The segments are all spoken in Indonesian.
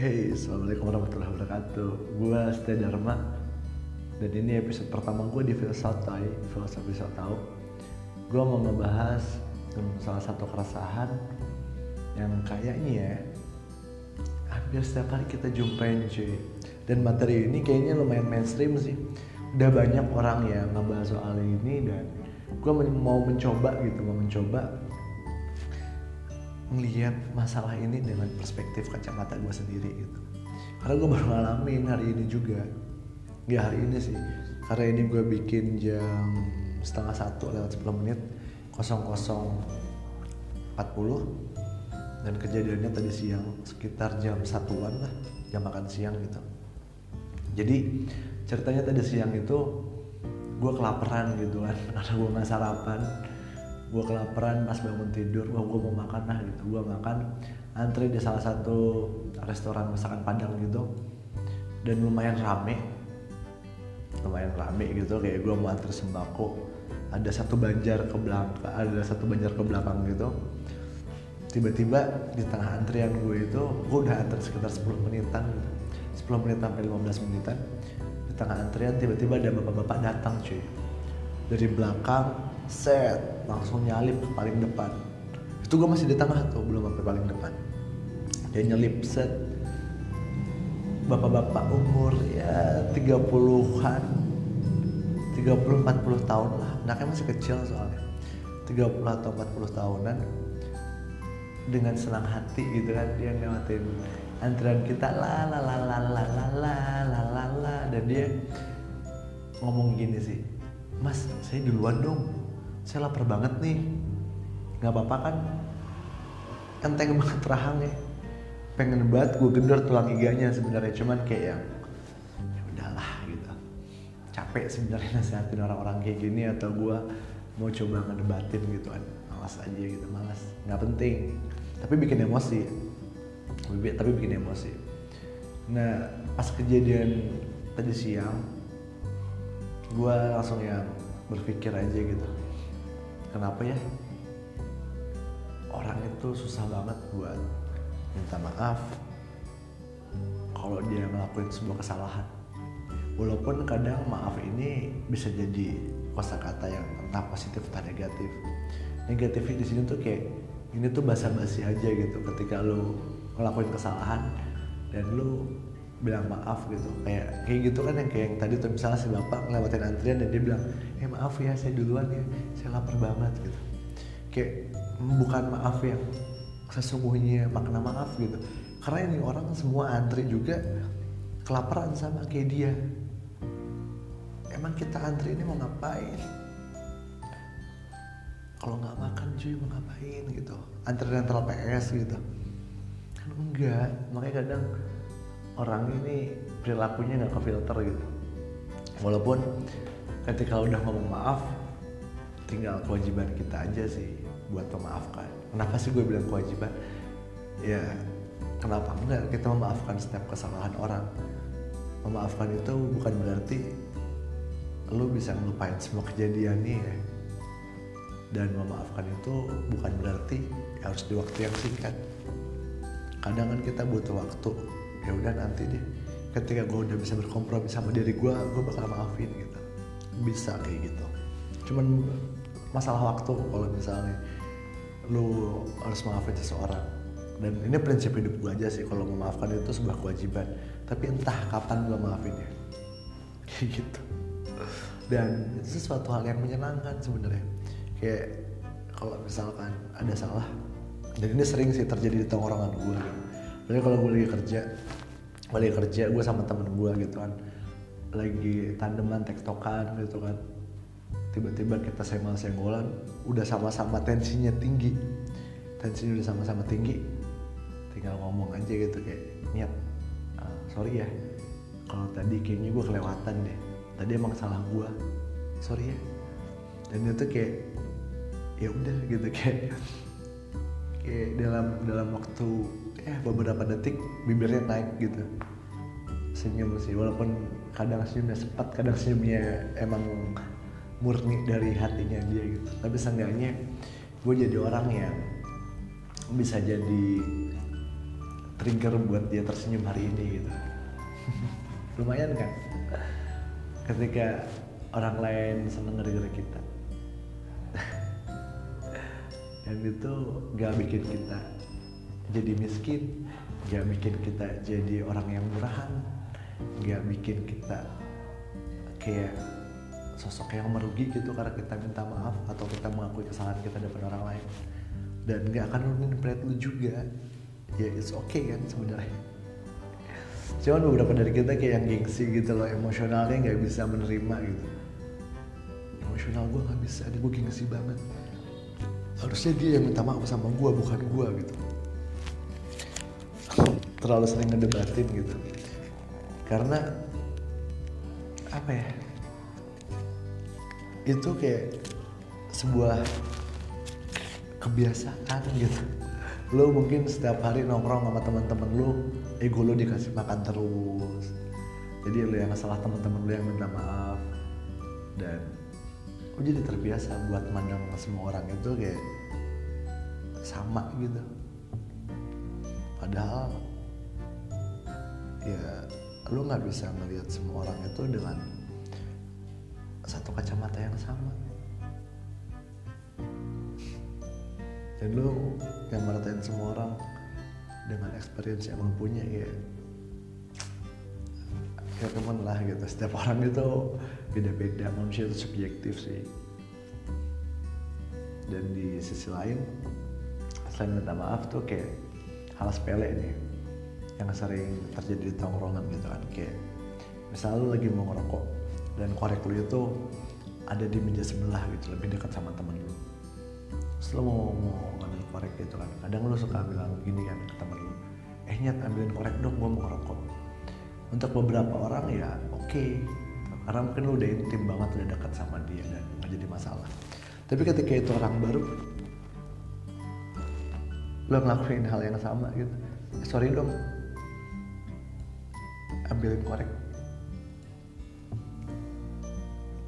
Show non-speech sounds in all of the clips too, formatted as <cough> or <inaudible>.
Hey, Assalamualaikum warahmatullahi wabarakatuh. Gue Setia Dharma. Dan ini episode pertama gue di Filsafai Filosofi So Tau Gue mau ngebahas salah satu keresahan Yang kayaknya ya Hampir setiap hari kita jumpain cuy. Dan materi ini kayaknya lumayan mainstream sih. Udah banyak orang yang ngebahas soal ini Dan gue mau mencoba gitu Mau mencoba melihat masalah ini dengan perspektif kacamata gue sendiri gitu. Karena gue baru ngalamin hari ini juga. Ya hari ini sih. Karena ini gue bikin jam setengah satu lewat 10 menit 00.40 dan kejadiannya tadi siang sekitar jam satuan lah jam makan siang gitu. Jadi ceritanya tadi siang itu gue kelaparan gitu kan. <laughs> Karena gue nggak sarapan gue kelaparan pas bangun tidur wah gue mau makan lah gitu. Gue makan antri di salah satu restoran masakan padang gitu. Dan lumayan rame. Lumayan rame gitu kayak gue mau antri sembako. Ada satu banjar ke belakang ada satu banjar ke belakang gitu. Tiba-tiba di tengah antrian gue itu gue udah antri sekitar 10 menitan gitu. 10 menit sampai 15 menitan. Di tengah antrian tiba-tiba ada bapak-bapak datang cuy. Dari belakang set langsung nyalip paling depan. Itu gue masih di tengah tuh belum sampai paling depan. Dia nyelip set. Bapak-bapak umur ya 30-an 30-40 tahun lah. Anaknya masih kecil soalnya. 30 atau 40 tahunan dengan senang hati gitu kan dia ngelewatin antrian kita la la la la la la la la la la. Dan dia ngomong gini sih mas saya duluan dong saya lapar banget nih. Nggak apa-apa kan? Enteng banget rahangnya. Pengen banget gue gendor tulang iganya sebenarnya. Cuman kayak yang ya udahlah gitu. Capek sebenarnya nasihatin orang-orang kayak gini atau gue mau coba ngedebatin gitu kan. Malas aja gitu malas. Nggak penting. Tapi bikin emosi. Tapi bikin emosi. Nah pas kejadian tadi siang gue langsung yang berpikir aja gitu kenapa ya? Orang itu susah banget buat minta maaf kalau dia ngelakuin sebuah kesalahan. Walaupun kadang maaf ini bisa jadi kosakata yang entah positif entah negatif. Negatifnya di sini tuh kayak ini tuh basa-basi aja gitu ketika lo ngelakuin kesalahan dan lo bilang maaf gitu. Kayak kayak gitu kan yang kayak yang tadi tuh misalnya si bapak ngelewatin antrian dan dia bilang eh maaf ya saya duluan ya saya lapar banget gitu. Kayak bukan maaf yang sesungguhnya makna maaf gitu. Karena ini orang semua antri juga kelaparan sama kayak dia. Emang kita antri ini mau ngapain? Kalau nggak makan cuy mau ngapain gitu. Antri rental PS gitu. Kan enggak. Makanya kadang orang ini perilakunya nggak ke filter gitu. Walaupun ketika udah ngomong maaf tinggal kewajiban kita aja sih buat memaafkan. Kenapa sih gue bilang kewajiban? Ya kenapa enggak? Kita memaafkan setiap kesalahan orang. Memaafkan itu bukan berarti lu bisa ngelupain semua kejadian nih ya. Dan memaafkan itu bukan berarti harus di waktu yang singkat. Kadang kan kita butuh waktu ya udah nanti deh. Ketika gue udah bisa berkompromi sama diri gue gue bakal maafin gitu. Bisa kayak gitu. Cuman masalah waktu kalau misalnya lu harus maafin seseorang. Dan ini prinsip hidup gue aja sih kalau memaafkan itu sebuah kewajiban. Tapi entah kapan gue maafinnya <laughs> kayak gitu. Dan itu sesuatu hal yang menyenangkan sebenarnya. Kayak kalau misalkan ada salah dan ini sering sih terjadi di tongkrongan gue jadi kalau gue lagi kerja gue lagi kerja gue sama temen gue gitu kan. Lagi tandeman tektokan gitu kan. Tiba-tiba kita senggol-senggolan udah sama-sama tensinya tinggi. Tensinya udah sama-sama tinggi. Tinggal ngomong aja gitu kayak niat uh, sorry ya. Kalau tadi kayaknya gue kelewatan deh. Tadi emang salah gue sorry ya. Dan itu kayak ya udah gitu kayak. Kayak dalam dalam waktu ya beberapa detik bibirnya naik gitu. Senyum sih walaupun kadang senyumnya sempat kadang senyumnya emang murni dari hatinya dia gitu. Tapi seenggaknya gue jadi orang yang bisa jadi trigger buat dia tersenyum hari ini gitu. <laughs> Lumayan kan? Ketika orang lain seneng gara-gara kita. <laughs> Dan itu gak bikin kita jadi miskin gak bikin kita jadi orang yang murahan gak bikin kita kayak sosok yang merugi gitu karena kita minta maaf atau kita mengakui kesalahan kita depan orang lain. Dan gak akan nurunin pride lu juga. Ya it's okay kan sebenarnya. Cuman beberapa dari kita kayak yang gengsi gitu loh emosionalnya nggak bisa menerima gitu. Emosional gue nggak bisa dia gue gengsi banget. Harusnya dia yang minta maaf sama gue bukan gue gitu terlalu sering ngedebatin gitu. Karena apa ya? Itu kayak sebuah kebiasaan gitu. Lo mungkin setiap hari nongkrong sama teman-teman lo ego lo dikasih makan terus. Jadi lo yang salah teman-teman lo yang minta maaf. Dan lo jadi terbiasa buat mandang semua orang itu kayak sama gitu. Padahal ya lo nggak bisa melihat semua orang itu dengan satu kacamata yang sama. Dan lo yang meratain semua orang dengan experience yang lo punya ya. Ya temen lah gitu. Setiap orang itu beda-beda. Manusia itu subjektif sih. Dan di sisi lain selain minta maaf tuh kayak hal sepele nih yang sering terjadi di tongkrongan gitu kan kayak misalnya lu lagi mau ngerokok dan korek lu itu ada di meja sebelah gitu lebih dekat sama temen lu. Terus lu mau, mau ngambil korek gitu kan. Kadang lu suka bilang gini kan ke temen lu eh nyat ambilin korek dong gua mau ngerokok. Untuk beberapa orang ya oke. Okay. karena mungkin lu udah intim banget udah dekat sama dia dan nggak jadi masalah. Tapi ketika itu orang baru lo ngelakuin hal yang sama gitu. Eh, sorry dong ambilin korek.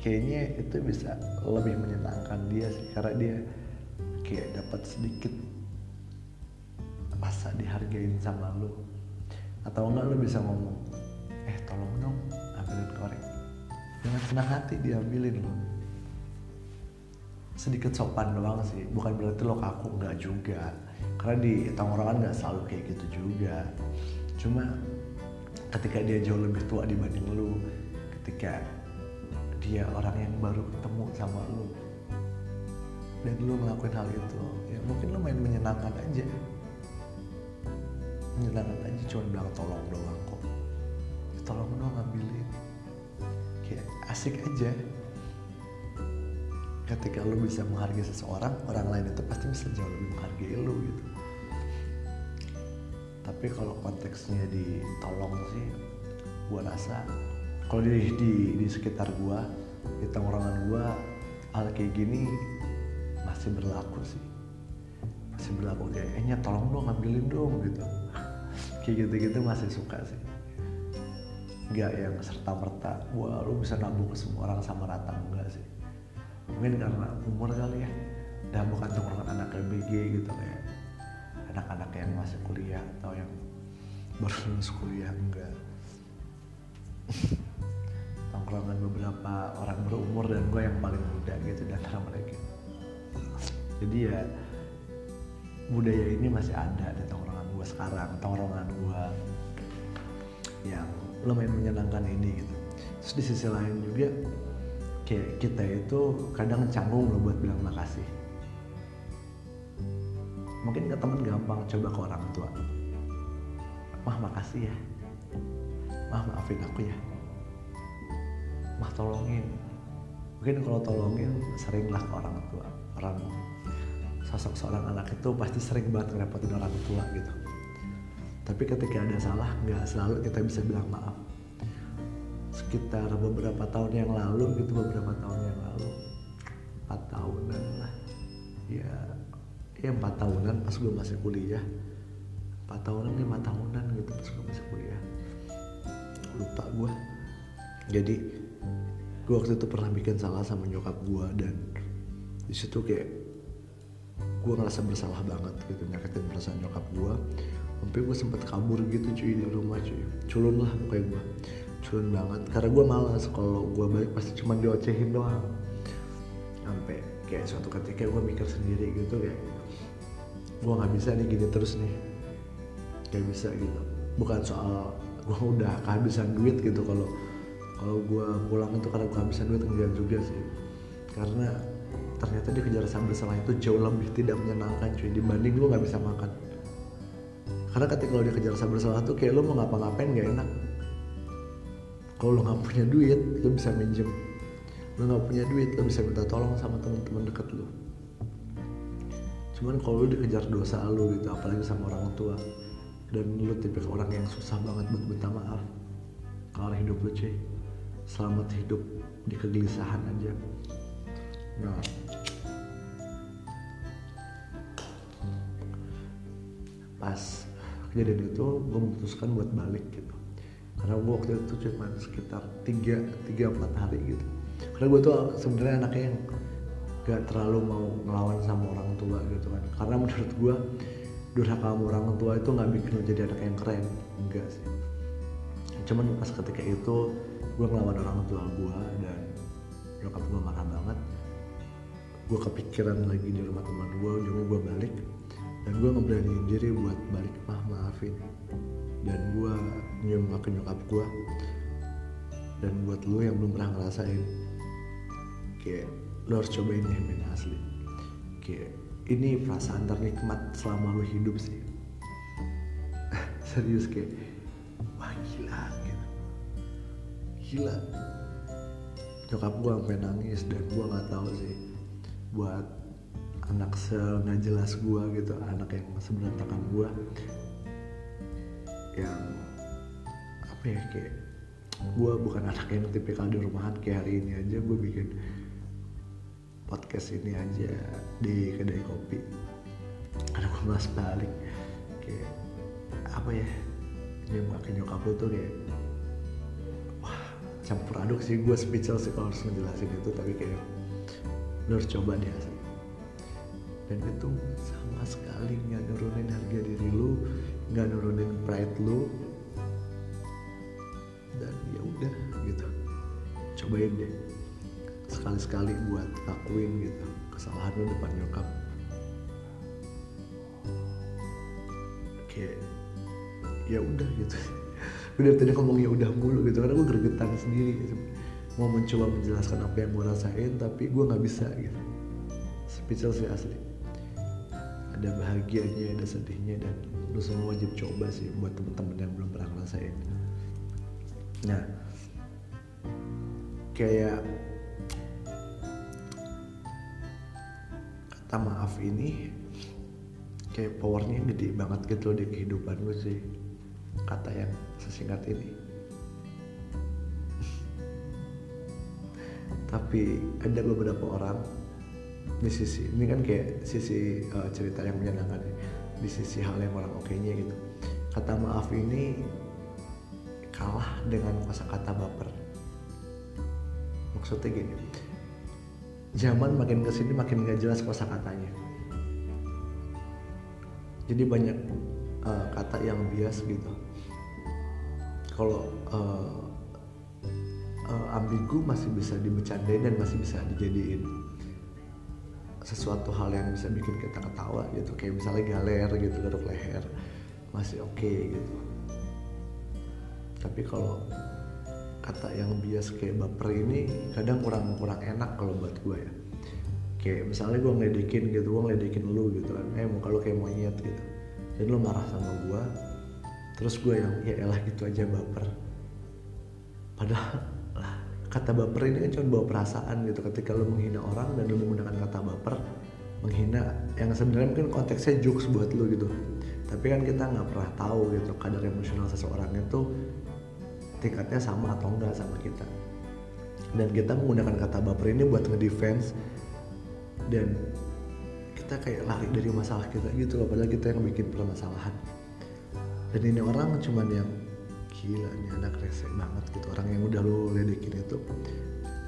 Kayaknya itu bisa lebih menyenangkan dia sih karena dia kayak dapat sedikit rasa dihargain sama lo atau enggak lo bisa ngomong eh tolong dong ambilin korek. Dengan senang hati diambilin lo sedikit sopan doang sih bukan berarti lo kaku nggak juga. Karena di tongkrongan nggak selalu kayak gitu juga. Cuma ketika dia jauh lebih tua dibanding lu ketika dia orang yang baru ketemu sama lu dan lu ngelakuin hal itu ya mungkin lu main menyenangkan aja. Menyenangkan aja cuma bilang tolong doang kok. Tolong dong ambilin. Kayak asik aja. Ketika lu bisa menghargai seseorang orang lain itu pasti bisa jauh lebih menghargai lu gitu tapi kalau konteksnya ditolong sih gua rasa kalau di, di di sekitar gua di tongkrongan gua hal kayak gini masih berlaku sih. Masih berlaku. Kayak eh tolong dong ambilin dong gitu. <laughs> Kayak gitu-gitu masih suka sih. Nggak yang serta merta wah lu bisa nabung ke semua orang sama rata. Enggak sih. Mungkin karena umur kali ya. Udah bukan tongkrongan anak LBG gitu kayak anak-anak yang masih kuliah atau yang baru lulus kuliah enggak. <laughs> Tongkrongan beberapa orang berumur dan gue yang paling muda gitu di antara mereka. Jadi ya budaya ini masih ada di tongkrongan gue sekarang tongkrongan gue yang lumayan menyenangkan ini gitu. Terus di sisi lain juga kayak kita itu kadang canggung loh buat bilang makasih mungkin ke temen gampang coba ke orang tua. Mah makasih ya. Mah maafin aku ya. Mah tolongin. Mungkin kalau tolongin seringlah ke orang tua. Orang sosok seorang anak itu pasti sering banget ngerepotin orang tua gitu. Tapi ketika ada salah nggak selalu kita bisa bilang maaf. Sekitar beberapa tahun yang lalu gitu beberapa tahun yang lalu. Empat tahunan lah. Ya ya empat tahunan pas gue masih kuliah. Empat tahunan lima tahunan gitu pas gue masih kuliah. Lupa gue jadi gue waktu itu pernah bikin salah sama nyokap gue dan di situ kayak gue ngerasa bersalah banget gitu nyakitin perasaan nyokap gue sampai gue sempet kabur gitu cuy di rumah cuy. Culun lah pokoknya gue culun banget. Karena gue malas kalau gue balik pasti cuma diocehin doang. Sampai kayak suatu ketika gue mikir sendiri gitu kayak gue nggak bisa nih gini terus nih. Kayak bisa gitu. Bukan soal gue udah kehabisan duit gitu. Kalau kalau gue pulang itu karena kehabisan duit enggak juga sih. Karena ternyata dikejar sambil salah itu jauh lebih tidak menyenangkan cuy. Dibanding lu nggak bisa makan. Karena ketika lo dikejar sambil salah tuh kayak lo mau ngapa-ngapain gak enak. Kalau lo nggak punya duit lo bisa minjem. Lo nggak punya duit lo bisa minta tolong sama teman-teman deket lo cuman kalau lo dikejar dosa lo gitu apalagi sama orang tua. Dan lo tipe orang yang susah banget buat minta maaf kalau hidup lo cuy. Selamat hidup di kegelisahan aja. Nah. Pas kejadian itu gue memutuskan buat balik gitu. Karena gue waktu itu cuma sekitar 3 tiga empat hari gitu. Karena gue tuh sebenarnya anaknya yang gak terlalu mau ngelawan menurut gue durhaka sama orang tua itu nggak bikin lo jadi anak yang keren. Enggak sih. Cuman pas ketika itu gue ngelawan orang tua gue dan nyokap gue marah banget. Gue kepikiran lagi di rumah teman gue ujungnya gue balik. Dan gue ngeberaniin diri buat balik mah maafin. Dan gue nyium ke nyokap gue dan buat lo yang belum pernah ngerasain kayak lo harus cobain men asli. Kayak ini perasaan ternikmat selama lo hidup sih. <laughs> Serius kayak wah gila gitu. Gila. Nyokap gue sampai nangis dan gue nggak tahu sih buat anak se nggak jelas gue gitu anak yang seberantakan gue yang apa ya kayak gue bukan anak yang tipikal di rumahan kayak hari ini aja gue bikin podcast ini aja di kedai kopi. Karena gue balik. Kayak apa ya? Nyembah ke nyokap lu tuh kayak wah campur aduk sih. Gue speechless sih kalau harus ngejelasin itu tapi kayak lu harus coba deh asli dan itu sama sekali nggak nurunin harga diri lu nggak nurunin pride lu. Dan ya udah gitu. Cobain deh sekali-sekali buat akuin gitu. Kesalahan lu depan nyokap. Kayak ya udah gitu. <laughs> Gue dari tadi ngomongnya udah mulu gitu karena gue gregetan sendiri gitu. Mau mencoba menjelaskan apa yang gue rasain tapi gue nggak bisa gitu. Speechless sih asli. Ada bahagianya ada sedihnya dan lu semua wajib coba sih buat temen-temen yang belum pernah ngerasain. Nah kayak kata maaf ini kayak powernya gede banget gitu di kehidupan gue sih kata yang sesingkat ini <laughs> tapi ada beberapa orang di sisi ini kan kayak sisi uh, cerita yang menyenangkan ya. di sisi hal yang orang oke nya gitu kata maaf ini kalah dengan kata baper maksudnya gini zaman makin ke sini makin gak jelas katanya jadi banyak uh, kata yang bias gitu. Kalau uh, uh, ambigu masih bisa dibicarain dan masih bisa dijadiin sesuatu hal yang bisa bikin kita ketawa gitu. Kayak misalnya galer gitu garuk leher masih oke okay, gitu. Tapi kalau kata yang bias kayak baper ini kadang kurang kurang enak kalau buat gue ya. Kayak misalnya gue ngeledekin gitu gue ngeledekin lu gitu kan. Eh muka lu kayak monyet gitu. Dan lu marah sama gue terus gue yang ya elah gitu aja baper. Padahal lah kata baper ini kan cuma bawa perasaan gitu. Ketika lu menghina orang dan lu menggunakan kata baper menghina yang sebenarnya mungkin konteksnya jokes buat lu gitu. Tapi kan kita nggak pernah tahu gitu kadar emosional seseorang itu tingkatnya sama atau enggak sama kita. Dan kita menggunakan kata baper ini buat ngedefense dan kita kayak lari dari masalah kita gitu loh padahal kita yang bikin permasalahan. Dan ini orang cuman yang gila nih anak rese banget gitu. Orang yang udah lo ledekin itu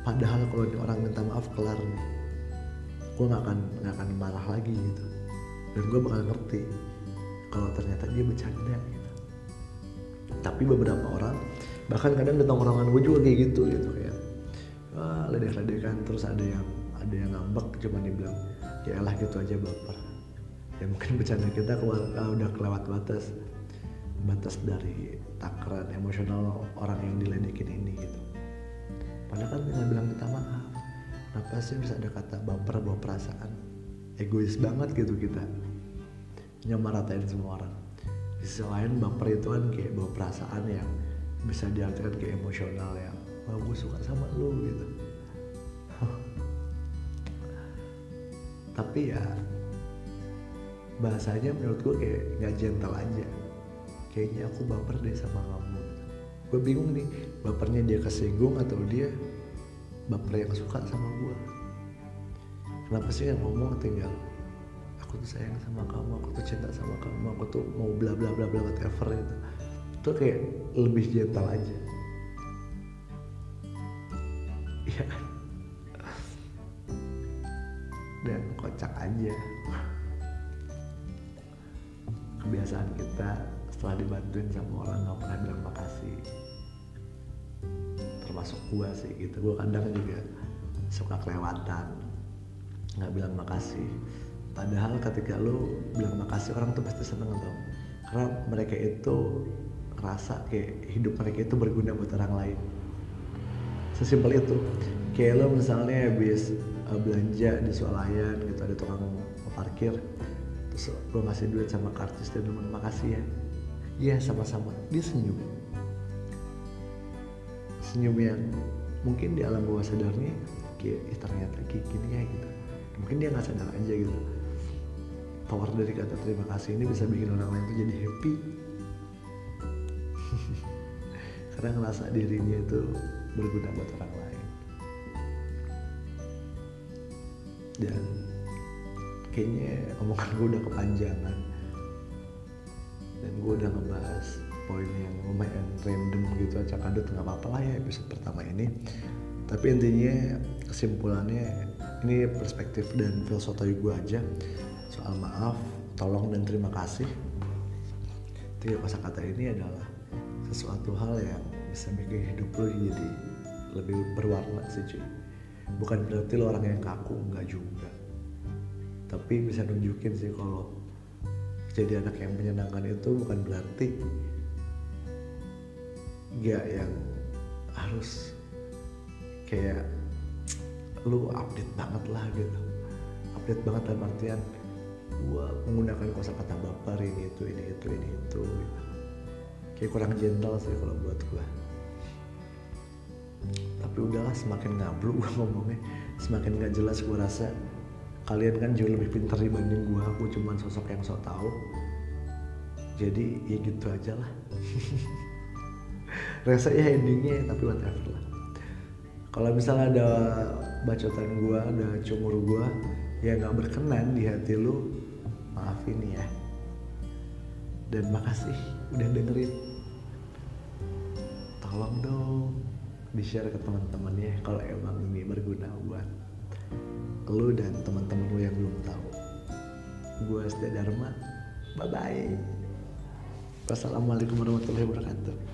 padahal kalau ini orang minta maaf kelar nih gue nggak akan nggak akan marah lagi gitu. Dan gue bakal ngerti kalau ternyata dia bercanda gitu. Tapi beberapa orang bahkan kadang di tongkrongan gue juga kayak gitu gitu kayak wah ledek-ledekan terus ada yang ada yang ngambek cuma dibilang ya lah gitu aja baper. Ya mungkin <laughs> bercanda kita ah, udah kelewat batas batas dari takaran emosional orang yang diledekin ini gitu. Padahal kan tinggal bilang minta maaf. Kenapa sih bisa ada kata baper bawa perasaan? Egois banget gitu kita. Nyamaratain semua orang. Di sisi baper itu kan kayak bawa perasaan yang bisa diartikan kayak emosional yang wah gue suka sama lu gitu. <laughs> Tapi ya bahasanya menurut gue kayak nggak gentle aja. Kayaknya aku baper deh sama kamu. Gue bingung nih bapernya dia kesinggung atau dia baper yang suka sama gue kenapa sih yang ngomong tinggal aku tuh sayang sama kamu aku tuh cinta sama kamu aku tuh mau bla bla bla bla whatever itu itu kayak lebih gentle aja. Ya dan kocak aja. Kebiasaan kita setelah dibantuin sama orang nggak pernah bilang makasih. Termasuk gua sih gitu. Gua kadang juga suka kelewatan nggak bilang makasih. Padahal ketika lu bilang makasih orang tuh pasti seneng tuh karena mereka itu rasa kayak hidup mereka itu berguna buat orang lain. Sesimpel itu. Kayak lo misalnya habis uh, belanja di swalayan gitu ada tukang parkir terus lo ngasih duit sama kartis dan teman makasih ya. Iya sama-sama. Dia senyum. Senyum yang mungkin di alam bawah sadarnya kayak eh, ternyata kayak gini ya gitu. Mungkin dia nggak sadar aja gitu. Power dari kata terima kasih ini bisa bikin orang lain tuh jadi happy karena ngerasa dirinya itu berguna buat orang lain. Dan kayaknya omongan gue udah kepanjangan. Dan gue udah ngebahas poin yang lumayan random gitu acak adut nggak apa-apa lah ya episode pertama ini. Tapi intinya kesimpulannya ini perspektif dan filosofi gue aja. Soal maaf tolong dan terima kasih. Tiga kata ini adalah sesuatu hal yang bisa bikin hidup lo jadi lebih berwarna sih cuy. Bukan berarti lo orang yang kaku nggak juga. Tapi bisa nunjukin sih kalau jadi anak yang menyenangkan itu bukan berarti gak yang harus kayak lu update banget lah gitu. Update banget dalam artian gua menggunakan kosakata baper ini itu ini itu ini itu. Gitu. kayak kurang gentle sih kalau buat gua tapi udahlah semakin ngablu gua ngomongnya semakin gak jelas gua rasa. Kalian kan jauh lebih pintar dibanding gua aku cuman sosok yang sok tahu. Jadi ya gitu aja lah. <laughs> Rasa ya endingnya tapi whatever lah. Kalau misalnya ada bacotan gua ada cumur gua ya nggak berkenan di hati lu maafin ya. Dan makasih udah dengerin. Tolong dong di share ke teman-teman ya kalau emang ini berguna buat lu dan teman-teman lu yang belum tahu. Gue Setia Dharma bye bye wassalamualaikum warahmatullahi wabarakatuh